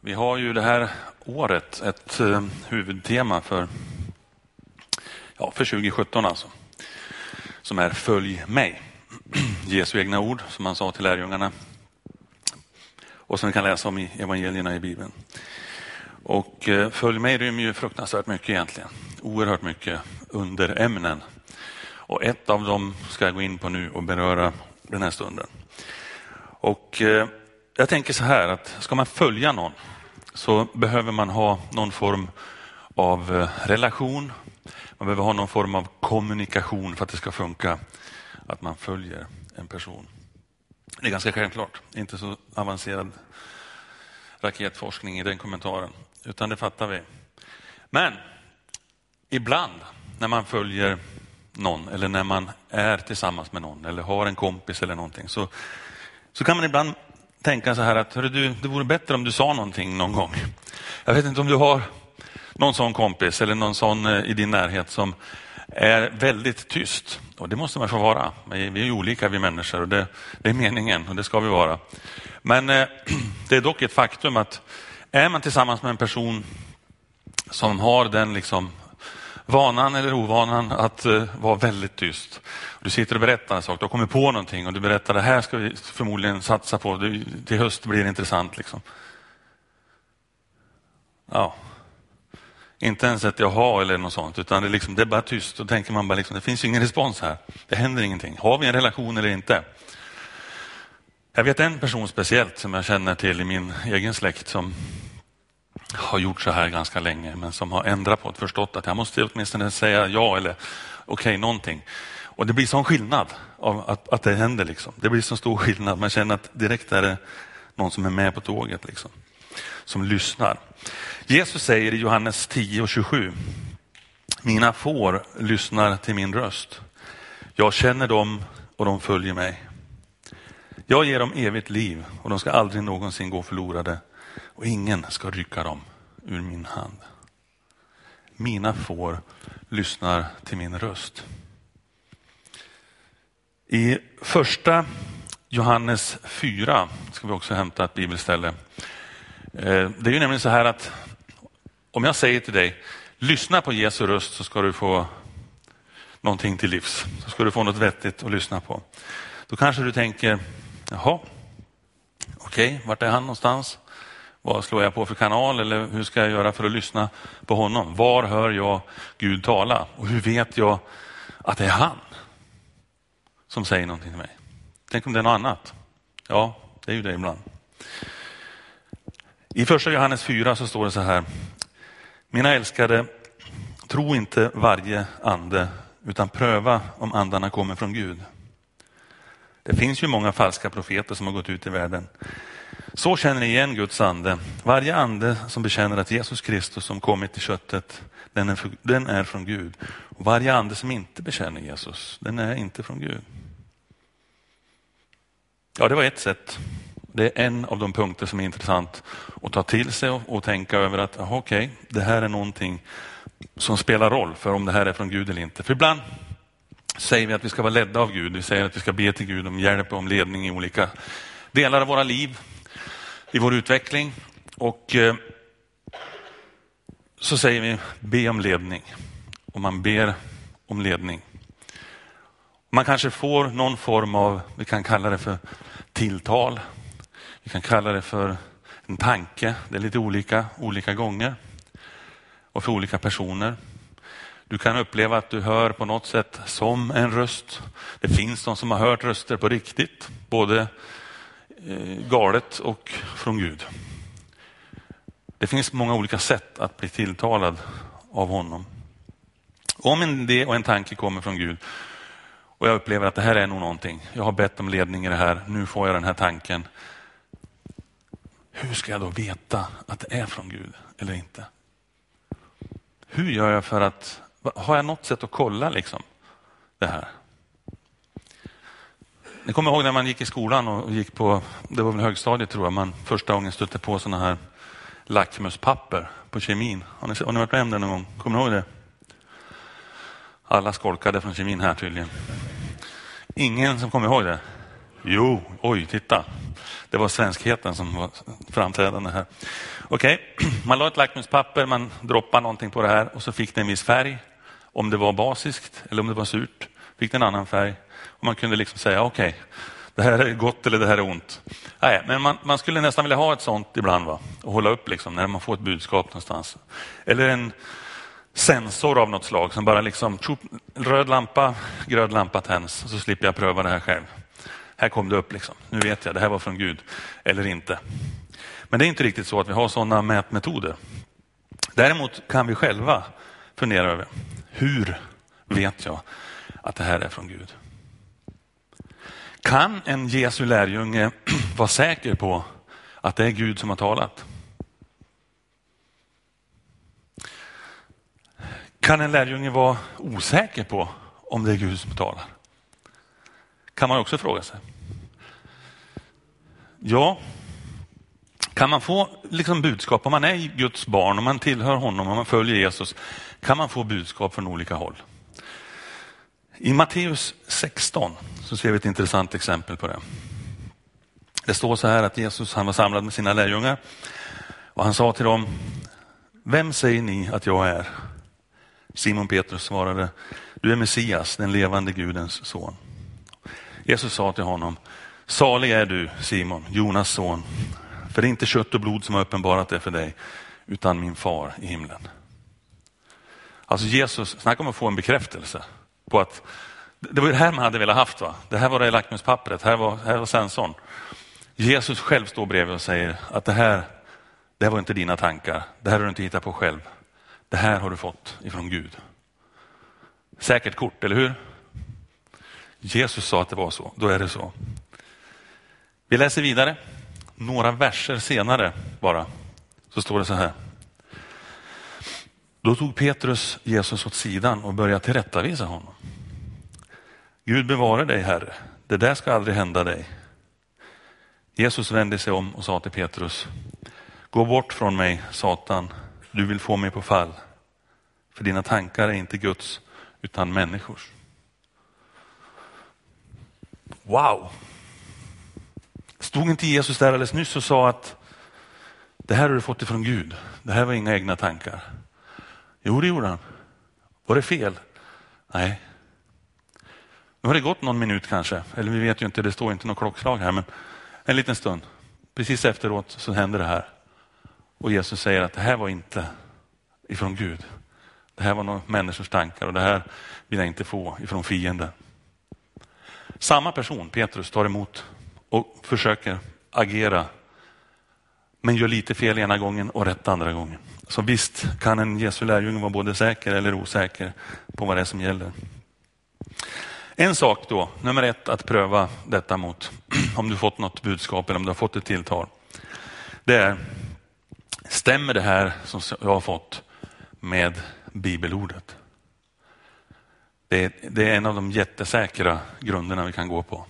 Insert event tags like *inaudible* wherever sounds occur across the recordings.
Vi har ju det här året ett eh, huvudtema för, ja, för 2017 alltså. Som är Följ mig. *clears throat* Jesu egna ord som han sa till lärjungarna. Och som vi kan läsa om i evangelierna i Bibeln. Och eh, Följ mig rymmer ju fruktansvärt mycket egentligen. Oerhört mycket underämnen. Och ett av dem ska jag gå in på nu och beröra den här stunden. Och eh, jag tänker så här att ska man följa någon så behöver man ha någon form av eh, relation. Man behöver ha någon form av kommunikation för att det ska funka att man följer en person. Det är ganska självklart, inte så avancerad raketforskning i den kommentaren, utan det fattar vi. Men ibland när man följer någon eller när man är tillsammans med någon eller har en kompis eller någonting så, så kan man ibland tänka så här att du, det vore bättre om du sa någonting någon gång. Jag vet inte om du har någon sån kompis eller någon sån eh, i din närhet som är väldigt tyst. Och det måste man få vara. Vi är olika vi människor och det, det är meningen och det ska vi vara. Men eh, *clears throat* det är dock ett faktum att är man tillsammans med en person som har den liksom vanan eller ovanan att eh, vara väldigt tyst. Du sitter och berättar en sak, du har kommit på någonting och du berättar det här ska vi förmodligen satsa på, det, till höst blir det intressant. Liksom. Ja. Inte ens ett jaha eller något sånt, utan det är, liksom, det är bara tyst. Då tänker man bara, liksom, det finns ingen respons här. Det händer ingenting. Har vi en relation eller inte? Jag vet en person speciellt som jag känner till i min egen släkt som har gjort så här ganska länge, men som har ändrat på det, förstått att jag måste åtminstone säga ja eller okej, okay, någonting. Och det blir sån skillnad av att, att det händer. Liksom. Det blir så stor skillnad. Man känner att direkt är det någon som är med på tåget, liksom. som lyssnar. Jesus säger i Johannes 10 och 27, mina får lyssnar till min röst. Jag känner dem och de följer mig. Jag ger dem evigt liv och de ska aldrig någonsin gå förlorade och ingen ska rycka dem ur min hand. Mina får lyssnar till min röst. I första Johannes 4 ska vi också hämta ett bibelställe. Eh, det är ju nämligen så här att om jag säger till dig, lyssna på Jesu röst så ska du få någonting till livs. Så ska du få något vettigt att lyssna på. Då kanske du tänker, jaha, okej, okay, vart är han någonstans? Vad slår jag på för kanal eller hur ska jag göra för att lyssna på honom? Var hör jag Gud tala? Och hur vet jag att det är han som säger någonting till mig? Tänk om det är något annat? Ja, det är ju det ibland. I första Johannes 4 så står det så här. Mina älskade, tro inte varje ande utan pröva om andarna kommer från Gud. Det finns ju många falska profeter som har gått ut i världen. Så känner ni igen Guds ande. Varje ande som bekänner att Jesus Kristus som kommit i köttet, den är, för, den är från Gud. Och varje ande som inte bekänner Jesus, den är inte från Gud. Ja, det var ett sätt. Det är en av de punkter som är intressant att ta till sig och, och tänka över att okej, det här är någonting som spelar roll för om det här är från Gud eller inte. För ibland säger vi att vi ska vara ledda av Gud. Vi säger att vi ska be till Gud om hjälp och om ledning i olika delar av våra liv i vår utveckling. Och eh, så säger vi be om ledning. Och man ber om ledning. Man kanske får någon form av, vi kan kalla det för tilltal. Vi kan kalla det för en tanke. Det är lite olika, olika gånger. Och för olika personer. Du kan uppleva att du hör på något sätt som en röst. Det finns de som har hört röster på riktigt, både Eh, galet och från Gud. Det finns många olika sätt att bli tilltalad av honom. Om en idé och en tanke kommer från Gud och jag upplever att det här är nog någonting, jag har bett om ledning i det här, nu får jag den här tanken. Hur ska jag då veta att det är från Gud eller inte? Hur gör jag för att, har jag något sätt att kolla liksom det här? Ni kommer ihåg när man gick i skolan och gick på, det var väl högstadiet tror jag, man första gången stötte på sådana här lackmuspapper på kemin. Har ni, har ni varit med om det någon gång? Kommer ni ihåg det? Alla skolkade från kemin här tydligen. Ingen som kommer ihåg det? Jo, oj, titta. Det var svenskheten som var framträdande här. Okej, okay. *clears throat* man la ett lackmuspapper, man droppade någonting på det här och så fick det en viss färg. Om det var basiskt eller om det var surt fick det en annan färg. Och man kunde liksom säga okej, okay, det här är gott eller det här är ont. Nej, men man, man skulle nästan vilja ha ett sånt ibland va? och hålla upp liksom, när man får ett budskap någonstans. Eller en sensor av något slag som bara liksom, tjup, röd lampa, grön lampa tänds så slipper jag pröva det här själv. Här kom det upp, liksom. nu vet jag, det här var från Gud eller inte. Men det är inte riktigt så att vi har sådana mätmetoder. Däremot kan vi själva fundera över hur vet jag att det här är från Gud? Kan en Jesu lärjunge *clears throat* vara säker på att det är Gud som har talat? Kan en lärjunge vara osäker på om det är Gud som talar? Kan man också fråga sig. Ja, kan man få liksom budskap om man är Guds barn, om man tillhör honom, om man följer Jesus, kan man få budskap från olika håll. I Matteus 16 så ser vi ett intressant exempel på det. Det står så här att Jesus han var samlad med sina lärjungar och han sa till dem, vem säger ni att jag är? Simon Petrus svarade, du är Messias, den levande Gudens son. Jesus sa till honom, salig är du Simon, Jonas son, för det är inte kött och blod som har uppenbarat det för dig, utan min far i himlen. Alltså Jesus, snacka om att få en bekräftelse på att det var det här man hade velat haft. Va? Det här var det lackmuspappret, här var, här var sensorn. Jesus själv står bredvid och säger att det här, det här var inte dina tankar, det här har du inte hittat på själv. Det här har du fått ifrån Gud. Säkert kort, eller hur? Jesus sa att det var så, då är det så. Vi läser vidare. Några verser senare bara, så står det så här. Då tog Petrus Jesus åt sidan och började tillrättavisa honom. Gud bevare dig, Herre. Det där ska aldrig hända dig. Jesus vände sig om och sa till Petrus, gå bort från mig, Satan. Du vill få mig på fall. För dina tankar är inte Guds, utan människors. Wow! Stod inte Jesus där alldeles nyss och sa att det här har du fått ifrån Gud. Det här var inga egna tankar. Jo, det gjorde han. Var det fel? Nej. Nu har det gått någon minut kanske, eller vi vet ju inte, det står inte något klockslag här, men en liten stund. Precis efteråt så händer det här. Och Jesus säger att det här var inte ifrån Gud. Det här var några människors tankar och det här vill jag inte få ifrån fienden. Samma person, Petrus, tar emot och försöker agera men gör lite fel ena gången och rätt andra gången. Så visst kan en Jesu lärjunge vara både säker eller osäker på vad det är som gäller. En sak då, nummer ett, att pröva detta mot *clears throat* om du fått något budskap eller om du har fått ett tilltal. Det är, stämmer det här som jag har fått med bibelordet? Det är, det är en av de jättesäkra grunderna vi kan gå på.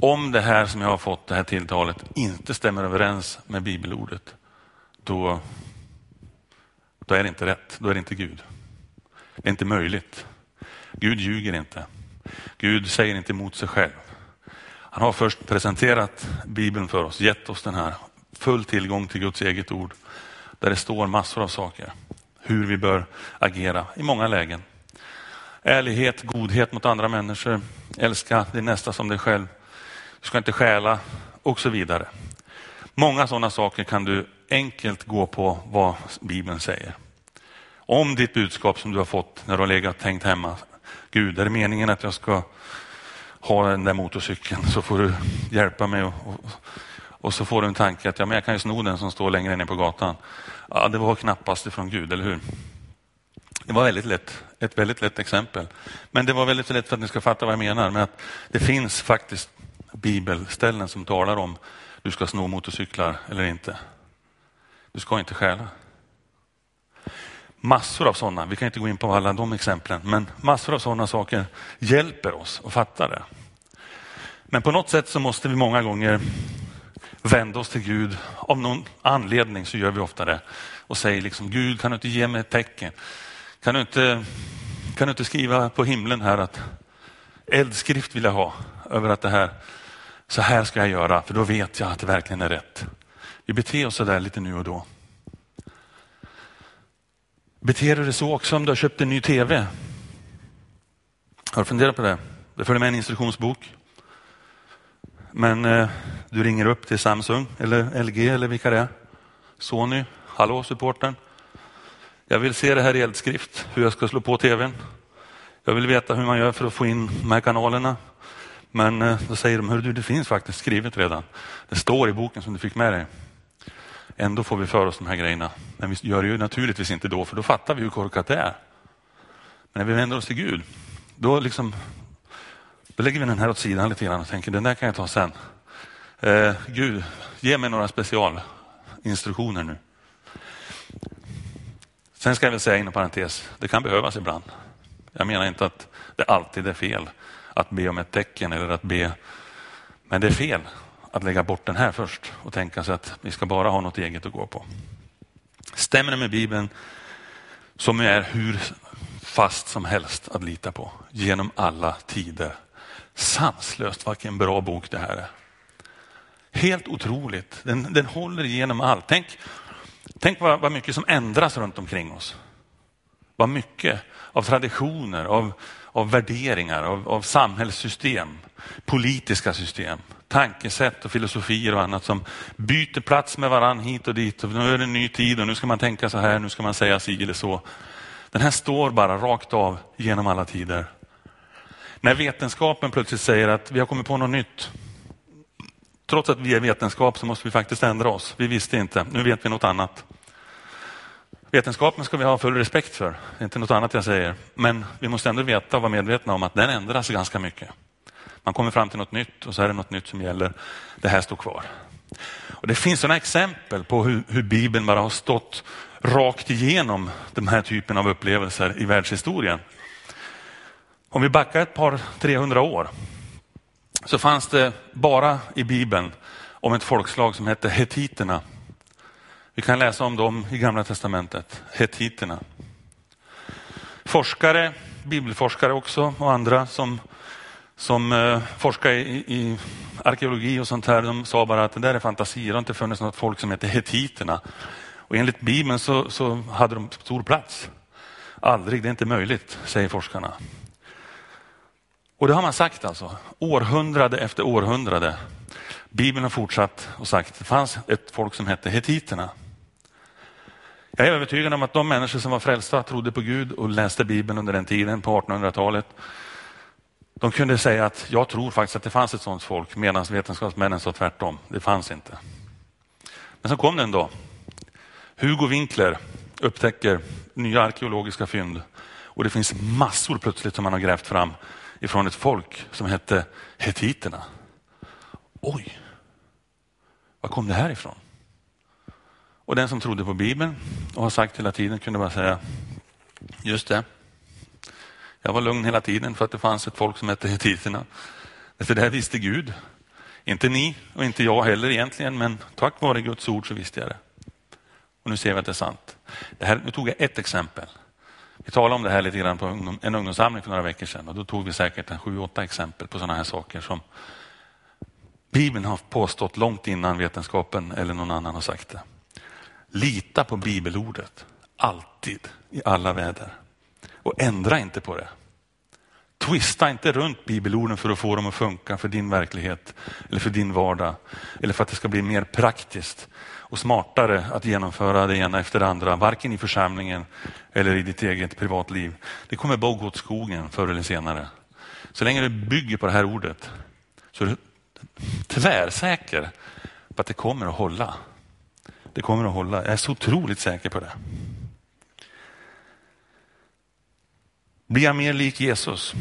Om det här som jag har fått, det här tilltalet, inte stämmer överens med bibelordet, då, då är det inte rätt. Då är det inte Gud. Det är inte möjligt. Gud ljuger inte. Gud säger inte emot sig själv. Han har först presenterat Bibeln för oss, gett oss den här full tillgång till Guds eget ord, där det står massor av saker. Hur vi bör agera i många lägen. Ärlighet, godhet mot andra människor, älska din nästa som dig själv, du ska inte stjäla och så vidare. Många sådana saker kan du enkelt gå på vad Bibeln säger. Om ditt budskap som du har fått när du har legat tänkt hemma, Gud, är det meningen att jag ska ha den där motorcykeln så får du hjälpa mig och, och, och så får du en tanke att ja, men jag kan ju sno den som står längre ner på gatan. Ja, det var knappast ifrån Gud, eller hur? Det var väldigt lätt, ett väldigt lätt exempel. Men det var väldigt lätt för att ni ska fatta vad jag menar. Men att det finns faktiskt bibelställen som talar om du ska sno motorcyklar eller inte. Du ska inte stjäla. Massor av sådana, vi kan inte gå in på alla de exemplen, men massor av sådana saker hjälper oss att fatta det. Men på något sätt så måste vi många gånger vända oss till Gud. Av någon anledning så gör vi ofta det och säger liksom Gud kan du inte ge mig ett tecken? Kan du inte, kan du inte skriva på himlen här att eldskrift vill jag ha över att det här så här ska jag göra, för då vet jag att det verkligen är rätt. Vi beter oss sådär lite nu och då. Beter du dig så också om du har köpt en ny tv? Har du funderat på det? Det följer med en instruktionsbok. Men eh, du ringer upp till Samsung eller LG eller vilka det är. Sony, hallå supporten. Jag vill se det här i eldskrift, hur jag ska slå på tvn. Jag vill veta hur man gör för att få in de här kanalerna. Men eh, då säger de, du, det finns faktiskt skrivet redan. Det står i boken som du fick med dig. Ändå får vi för oss de här grejerna. Men vi gör det ju naturligtvis inte då, för då fattar vi hur korkat det är. Men när vi vänder oss till Gud, då, liksom, då lägger vi den här åt sidan lite grann och tänker, den där kan jag ta sen. Eh, Gud, ge mig några specialinstruktioner nu. Sen ska jag väl säga inom parentes, det kan behövas ibland. Jag menar inte att det alltid är fel att be om ett tecken eller att be, men det är fel att lägga bort den här först och tänka sig att vi ska bara ha något eget att gå på. Stämmer det med Bibeln som är hur fast som helst att lita på genom alla tider. Sanslöst vilken bra bok det här är. Helt otroligt. Den, den håller igenom allt. Tänk, tänk vad, vad mycket som ändras runt omkring oss. Vad mycket av traditioner, av, av värderingar, av, av samhällssystem, politiska system, tankesätt och filosofier och annat som byter plats med varann hit och dit. Och nu är det en ny tid och nu ska man tänka så här, nu ska man säga si eller så. Den här står bara rakt av genom alla tider. När vetenskapen plötsligt säger att vi har kommit på något nytt. Trots att vi är vetenskap så måste vi faktiskt ändra oss. Vi visste inte, nu vet vi något annat. Vetenskapen ska vi ha full respekt för, det är inte något annat jag säger. Men vi måste ändå veta och vara medvetna om att den ändras ganska mycket. Man kommer fram till något nytt och så är det något nytt som gäller. Det här står kvar. Och Det finns sådana exempel på hur, hur Bibeln bara har stått rakt igenom den här typen av upplevelser i världshistorien. Om vi backar ett par 300 år så fanns det bara i Bibeln om ett folkslag som hette hetiterna. Vi kan läsa om dem i Gamla Testamentet, hetiterna. Forskare, bibelforskare också och andra som, som eh, forskar i, i arkeologi och sånt här, de sa bara att det där är fantasier, det har inte funnits något folk som heter hetiterna. Och enligt Bibeln så, så hade de stor plats. Aldrig, det är inte möjligt, säger forskarna. Och det har man sagt alltså, århundrade efter århundrade. Bibeln har fortsatt och sagt att det fanns ett folk som hette hetiterna. Jag är övertygad om att de människor som var frälsta, trodde på Gud och läste Bibeln under den tiden på 1800-talet, de kunde säga att jag tror faktiskt att det fanns ett sådant folk medan vetenskapsmännen sa tvärtom. Det fanns inte. Men så kom den då. Hugo Winkler upptäcker nya arkeologiska fynd och det finns massor plötsligt som man har grävt fram ifrån ett folk som hette hetiterna. Oj, var kom det här ifrån? Och den som trodde på Bibeln och har sagt hela tiden kunde bara säga, just det, jag var lugn hela tiden för att det fanns ett folk som hette hetiterna. För det här visste Gud. Inte ni och inte jag heller egentligen, men tack vare Guds ord så visste jag det. Och nu ser vi att det är sant. Det här, nu tog jag ett exempel. Vi talade om det här lite grann på en ungdomssamling för några veckor sedan och då tog vi säkert en sju, åtta exempel på sådana här saker som Bibeln har påstått långt innan vetenskapen eller någon annan har sagt det. Lita på bibelordet, alltid, i alla väder. Och ändra inte på det. Twista inte runt bibelorden för att få dem att funka för din verklighet eller för din vardag. Eller för att det ska bli mer praktiskt och smartare att genomföra det ena efter det andra, varken i församlingen eller i ditt eget privatliv. Det kommer bara att gå åt skogen förr eller senare. Så länge du bygger på det här ordet så är du tvärsäker på att det kommer att hålla. Det kommer att hålla. Jag är så otroligt säker på det. Blir jag mer lik Jesus?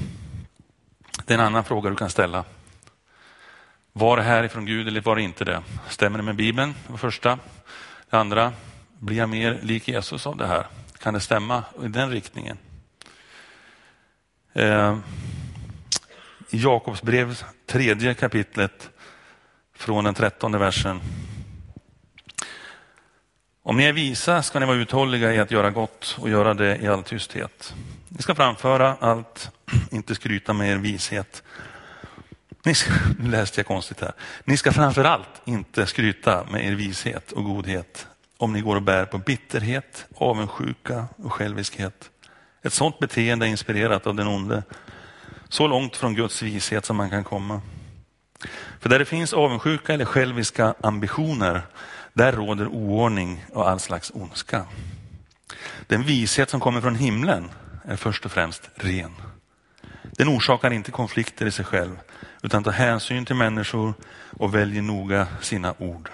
Det är en annan fråga du kan ställa. Var det här ifrån Gud eller var det inte det? Stämmer det med Bibeln? Det första. Det andra, blir jag mer lik Jesus av det här? Kan det stämma i den riktningen? Eh, I Jakobsbrev, tredje kapitlet, från den trettonde versen. Om ni är visa ska ni vara uthålliga i att göra gott och göra det i all tysthet. Ni ska framföra allt, *clears throat* inte skryta med er vishet. Ni ska, *laughs* nu läste jag konstigt här. Ni ska framför allt inte skryta med er vishet och godhet om ni går och bär på bitterhet, avundsjuka och själviskhet. Ett sådant beteende är inspirerat av den onde. Så långt från Guds vishet som man kan komma. För där det finns avundsjuka eller själviska ambitioner, där råder oordning och all slags ondska. Den vishet som kommer från himlen är först och främst ren. Den orsakar inte konflikter i sig själv, utan tar hänsyn till människor och väljer noga sina ord.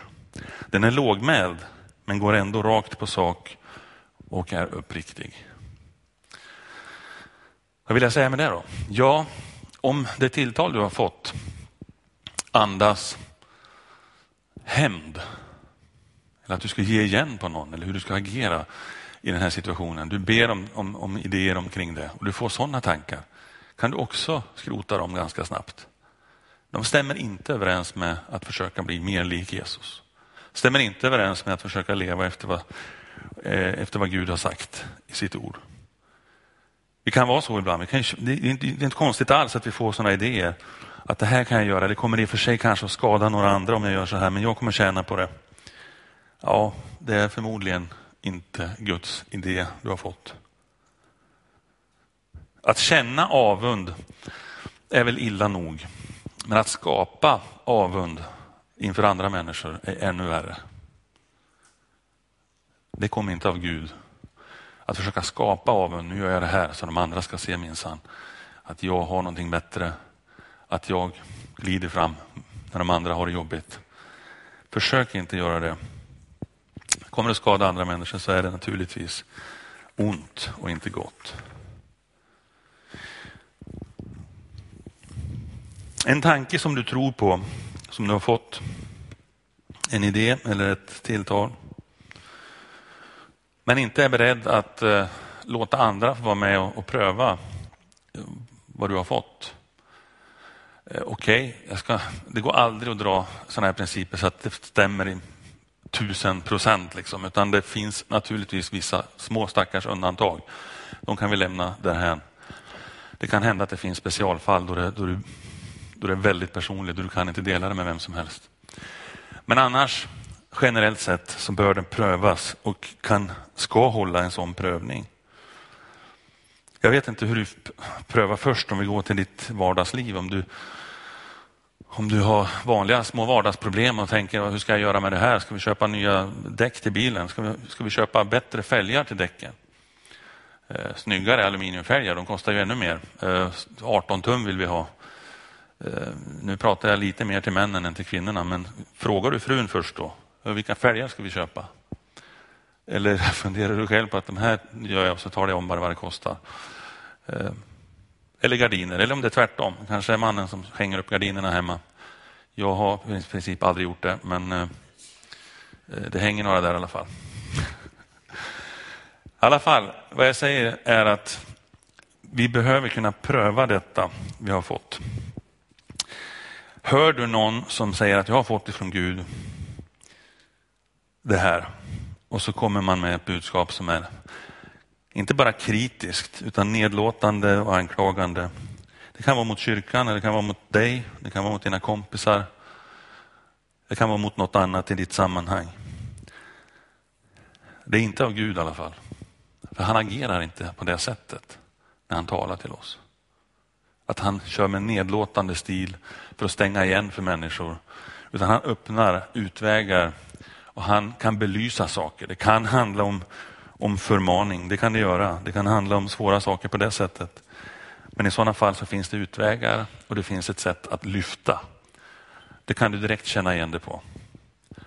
Den är lågmäld, men går ändå rakt på sak och är uppriktig. Vad vill jag säga med det då? Ja, om det tilltal du har fått andas hämnd, eller att du ska ge igen på någon, eller hur du ska agera i den här situationen. Du ber om, om, om idéer omkring det och du får sådana tankar. Kan du också skrota dem ganska snabbt. De stämmer inte överens med att försöka bli mer lik Jesus. Stämmer inte överens med att försöka leva efter vad, eh, efter vad Gud har sagt i sitt ord. Det kan vara så ibland. Kan, det, är inte, det är inte konstigt alls att vi får sådana idéer. Att det här kan jag göra. Det kommer i och för sig kanske att skada några andra om jag gör så här, men jag kommer tjäna på det. Ja, det är förmodligen inte Guds idé du har fått. Att känna avund är väl illa nog. Men att skapa avund inför andra människor är ännu värre. Det kommer inte av Gud. Att försöka skapa avund, nu gör jag det här så de andra ska se minsann att jag har någonting bättre. Att jag glider fram när de andra har det jobbigt. Försök inte göra det. Kommer det skada andra människor så är det naturligtvis ont och inte gott. En tanke som du tror på, som du har fått, en idé eller ett tilltal, men inte är beredd att eh, låta andra få vara med och, och pröva eh, vad du har fått. Eh, Okej, okay, det går aldrig att dra sådana här principer så att det stämmer tusen procent, liksom, utan det finns naturligtvis vissa små stackars undantag. De kan vi lämna därhän. Det kan hända att det finns specialfall då det, då du då det är väldigt personligt och du kan inte dela det med vem som helst. Men annars, generellt sett, så bör den prövas och kan, ska hålla en sån prövning. Jag vet inte hur du prövar först om vi går till ditt vardagsliv. Om du, om du har vanliga små vardagsproblem och tänker hur ska jag göra med det här? Ska vi köpa nya däck till bilen? Ska vi, ska vi köpa bättre fälgar till däcken? Eh, snyggare aluminiumfälgar, de kostar ju ännu mer. Eh, 18 tum vill vi ha. Eh, nu pratar jag lite mer till männen än till kvinnorna, men frågar du frun först då, eh, vilka fälgar ska vi köpa? Eller *laughs* funderar du själv på att de här gör jag och så tar det om bara vad det kostar? Eh, eller gardiner, eller om det är tvärtom. Kanske är mannen som hänger upp gardinerna hemma. Jag har i princip aldrig gjort det, men eh, eh, det hänger några där i alla fall. I alla fall, vad jag säger är att vi behöver kunna pröva detta vi har fått. Hör du någon som säger att jag har fått ifrån Gud det här och så kommer man med ett budskap som är inte bara kritiskt utan nedlåtande och anklagande. Det kan vara mot kyrkan, det kan vara mot dig, det kan vara mot dina kompisar. Det kan vara mot något annat i ditt sammanhang. Det är inte av Gud i alla fall. För han agerar inte på det sättet när han talar till oss. Att han kör med nedlåtande stil för att stänga igen för människor. Utan han öppnar utvägar och han kan belysa saker. Det kan handla om, om förmaning, det kan det göra. Det kan handla om svåra saker på det sättet. Men i sådana fall så finns det utvägar och det finns ett sätt att lyfta. Det kan du direkt känna igen det på.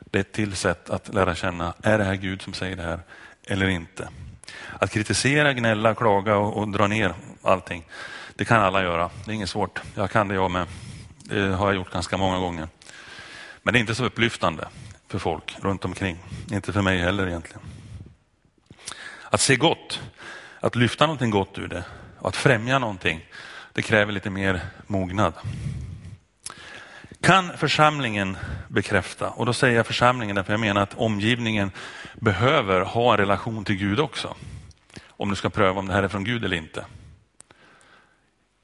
Det är ett till sätt att lära känna, är det här Gud som säger det här eller inte? Att kritisera, gnälla, klaga och, och dra ner allting, det kan alla göra. Det är inget svårt. Jag kan det jag med. Det har jag gjort ganska många gånger. Men det är inte så upplyftande för folk runt omkring. Inte för mig heller egentligen. Att se gott, att lyfta någonting gott ur det och att främja någonting, det kräver lite mer mognad. Kan församlingen bekräfta, och då säger jag församlingen därför jag menar att omgivningen behöver ha en relation till Gud också. Om du ska pröva om det här är från Gud eller inte.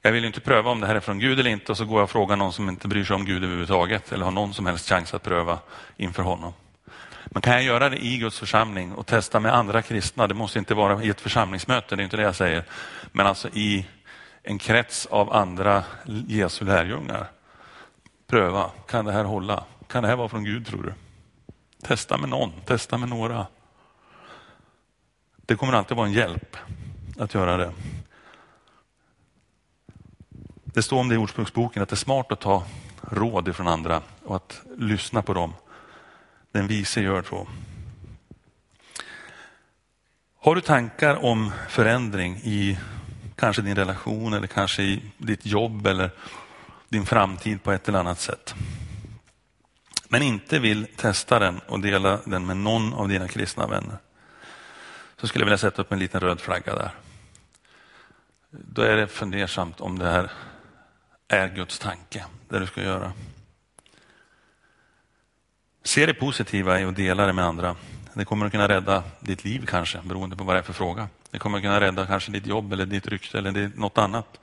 Jag vill inte pröva om det här är från Gud eller inte och så går jag och frågar någon som inte bryr sig om Gud överhuvudtaget eller har någon som helst chans att pröva inför honom. Men kan jag göra det i Guds församling och testa med andra kristna, det måste inte vara i ett församlingsmöte, det är inte det jag säger, men alltså i en krets av andra Jesu lärjungar. Pröva, kan det här hålla? Kan det här vara från Gud tror du? Testa med någon, testa med några. Det kommer alltid vara en hjälp att göra det. Det står om det i Ordspråksboken att det är smart att ta råd ifrån andra och att lyssna på dem. Den vise gör så. Har du tankar om förändring i kanske din relation eller kanske i ditt jobb eller din framtid på ett eller annat sätt. Men inte vill testa den och dela den med någon av dina kristna vänner. Så skulle jag vilja sätta upp en liten röd flagga där. Då är det fundersamt om det här är Guds tanke, det du ska göra. Se det positiva i att dela det med andra. Det kommer att kunna rädda ditt liv kanske, beroende på vad det är för fråga. Det kommer att kunna rädda kanske ditt jobb eller ditt rykte eller något annat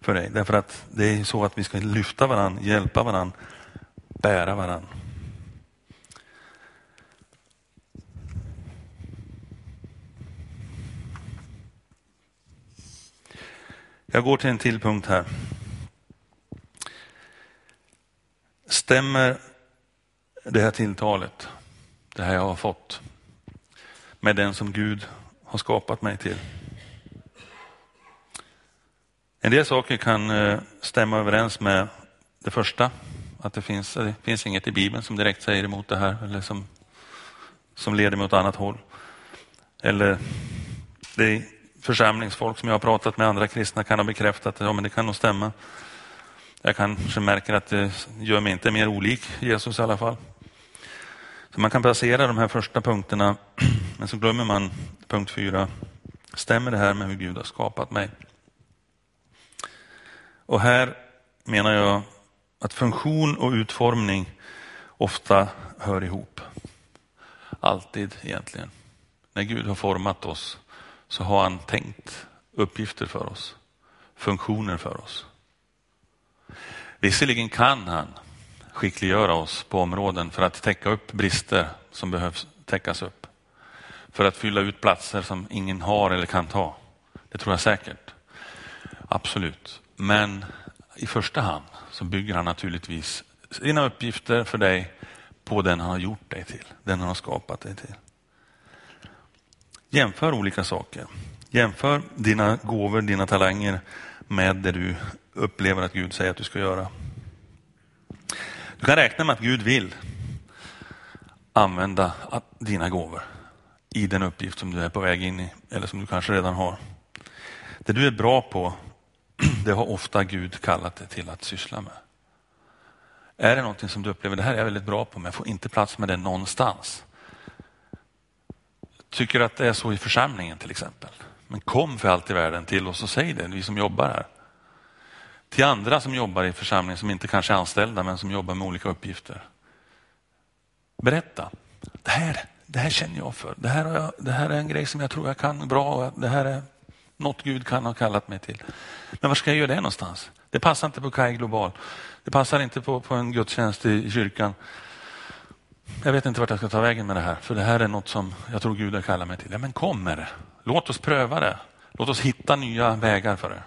för dig. Därför att det är så att vi ska lyfta varandra, hjälpa varandra, bära varandra. Jag går till en till punkt här. Stämmer det här tilltalet, det här jag har fått, med den som Gud har skapat mig till? En del saker kan eh, stämma överens med det första, att det finns, det finns inget i Bibeln som direkt säger emot det här eller som, som leder mig åt annat håll. Eller det är församlingsfolk som jag har pratat med, andra kristna kan ha bekräftat att ja, men det kan nog stämma. Jag kanske märker att det gör mig inte mer olik Jesus i alla fall. Så man kan placera de här första punkterna, *clears throat* men så glömmer man punkt fyra. Stämmer det här med hur Gud har skapat mig? Och här menar jag att funktion och utformning ofta hör ihop. Alltid egentligen. När Gud har format oss så har han tänkt uppgifter för oss, funktioner för oss. Visserligen kan han skickliggöra oss på områden för att täcka upp brister som behövs täckas upp. För att fylla ut platser som ingen har eller kan ta. Det tror jag säkert. Absolut. Men i första hand så bygger han naturligtvis sina uppgifter för dig på den han har gjort dig till, den han har skapat dig till. Jämför olika saker. Jämför dina gåvor, dina talanger med det du upplever att Gud säger att du ska göra. Du kan räkna med att Gud vill använda dina gåvor i den uppgift som du är på väg in i eller som du kanske redan har. Det du är bra på *clears throat* det har ofta Gud kallat dig till att syssla med. Är det någonting som du upplever, det här är jag väldigt bra på, men jag får inte plats med det någonstans. Tycker att det är så i församlingen till exempel. Men kom för allt i världen till oss och säg det, vi som jobbar här. Till andra som jobbar i församlingen som inte kanske är anställda men som jobbar med olika uppgifter. Berätta. Det här, det här känner jag för. Det här, jag, det här är en grej som jag tror jag kan bra. Det här är något Gud kan ha kallat mig till. Men var ska jag göra det någonstans? Det passar inte på Kaj Global. Det passar inte på, på en gudstjänst i kyrkan. Jag vet inte vart jag ska ta vägen med det här, för det här är något som jag tror Gud har kallat mig till. Ja, men kom med det. Låt oss pröva det. Låt oss hitta nya vägar för det.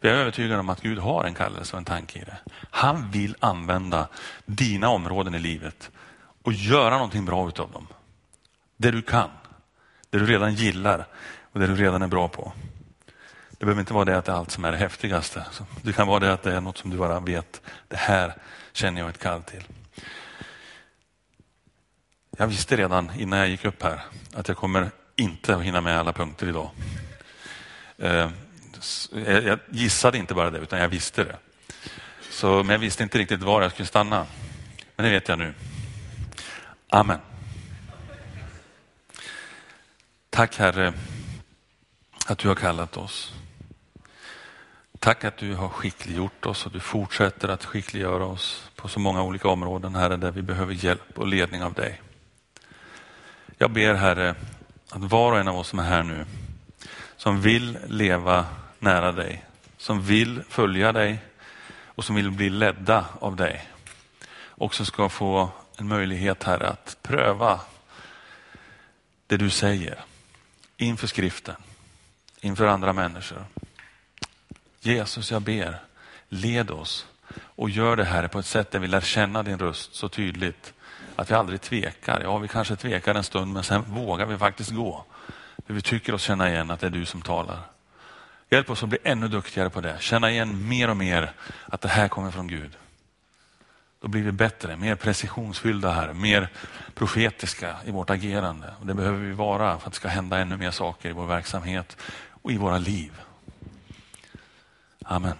Jag är övertygad om att Gud har en kallelse och en tanke i det. Han vill använda dina områden i livet och göra någonting bra utav dem. Det du kan, det du redan gillar, och det du redan är bra på. Det behöver inte vara det att det är allt som är det häftigaste. Det kan vara det att det är något som du bara vet, det här känner jag ett kall till. Jag visste redan innan jag gick upp här att jag kommer inte att hinna med alla punkter idag. Eh, jag gissade inte bara det, utan jag visste det. Så, men jag visste inte riktigt var jag skulle stanna. Men det vet jag nu. Amen. Tack Herre att du har kallat oss. Tack att du har skickliggjort oss och du fortsätter att skickliggöra oss på så många olika områden, Herre, där vi behöver hjälp och ledning av dig. Jag ber, Herre, att var och en av oss som är här nu, som vill leva nära dig, som vill följa dig och som vill bli ledda av dig också ska få en möjlighet här att pröva det du säger inför skriften, inför andra människor. Jesus, jag ber, led oss och gör det här på ett sätt där vi lär känna din röst så tydligt att vi aldrig tvekar. Ja, vi kanske tvekar en stund, men sen vågar vi faktiskt gå. För vi tycker oss känna igen att det är du som talar. Hjälp oss att bli ännu duktigare på det. Känna igen mer och mer att det här kommer från Gud. Då blir vi bättre, mer precisionsfyllda här, mer profetiska i vårt agerande. Och det behöver vi vara för att det ska hända ännu mer saker i vår verksamhet och i våra liv. Amen.